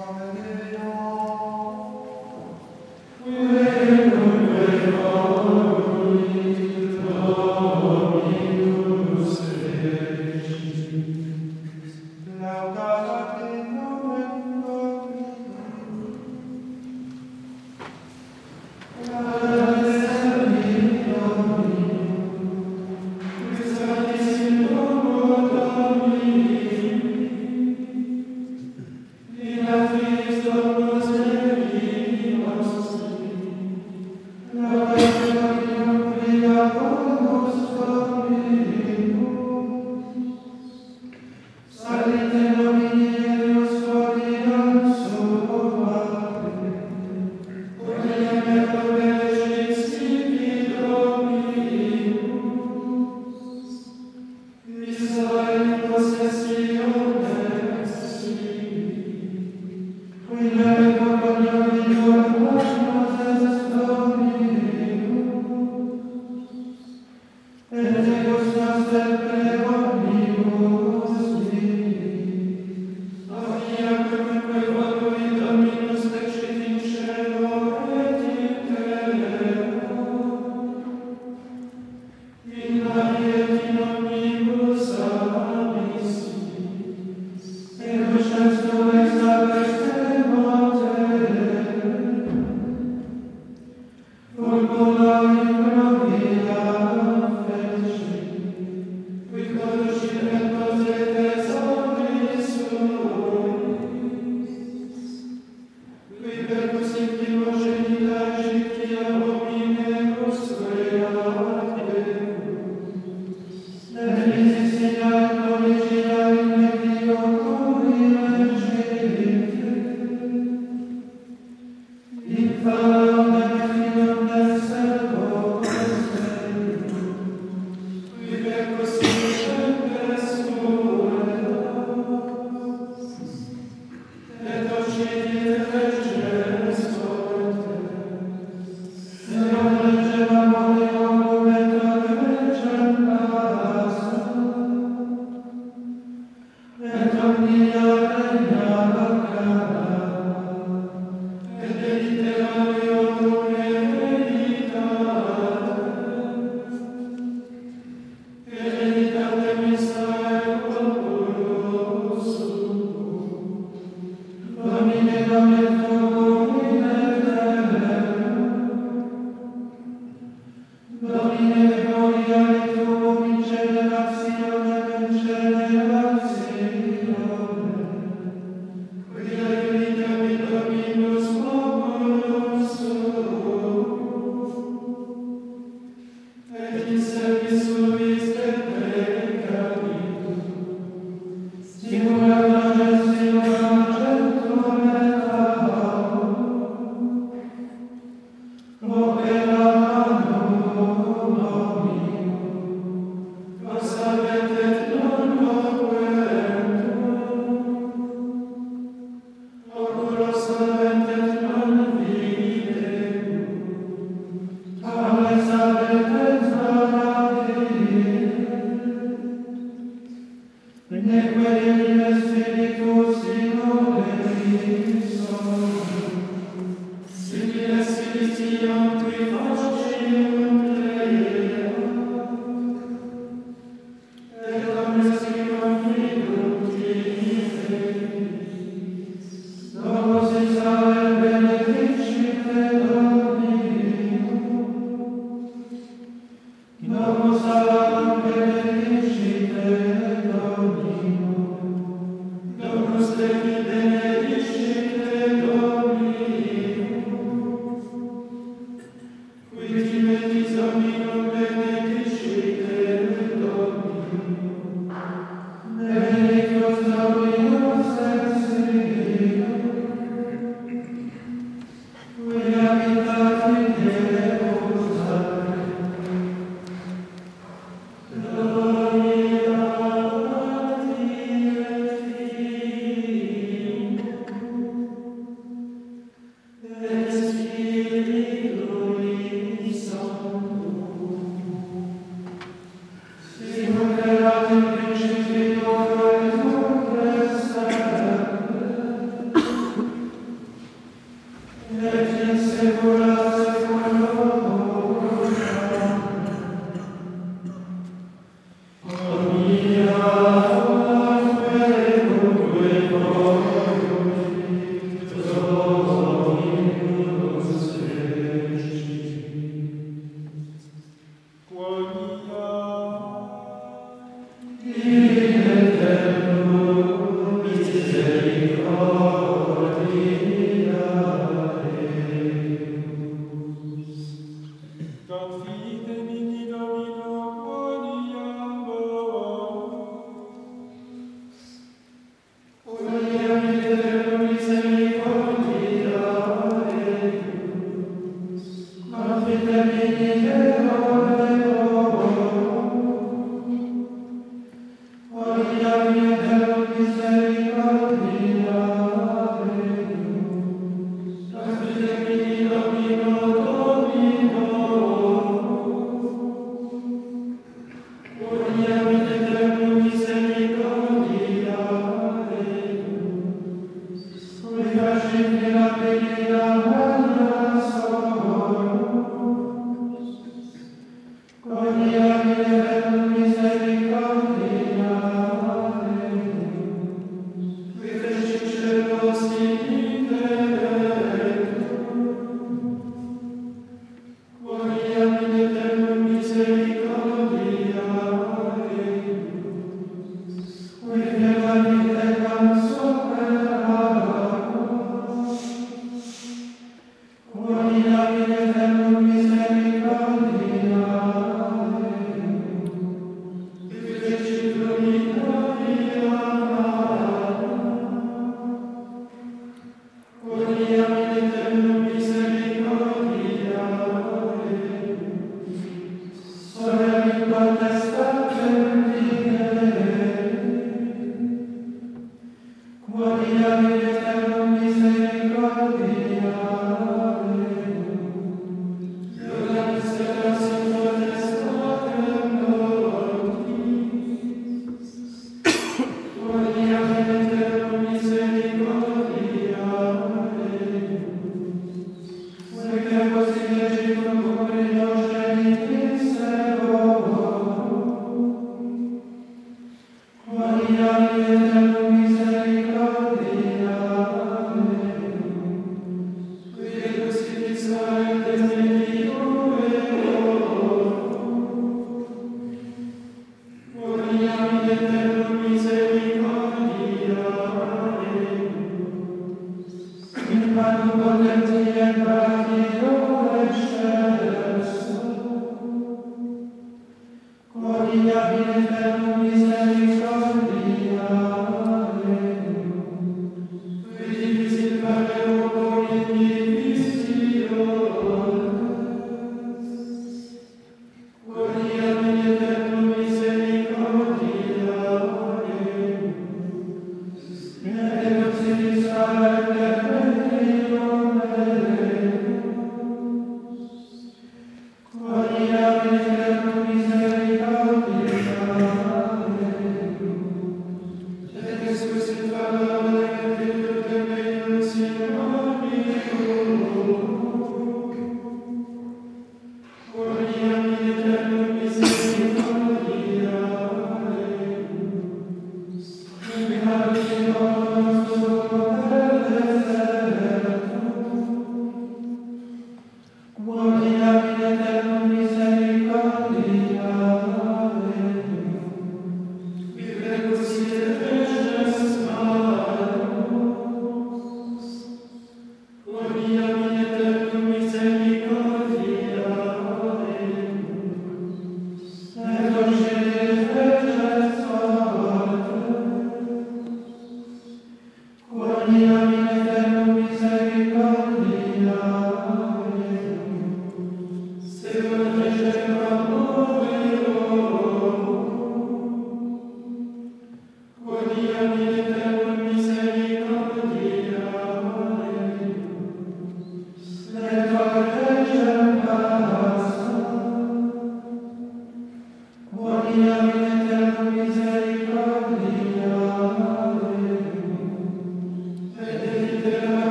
Amen.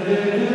Glory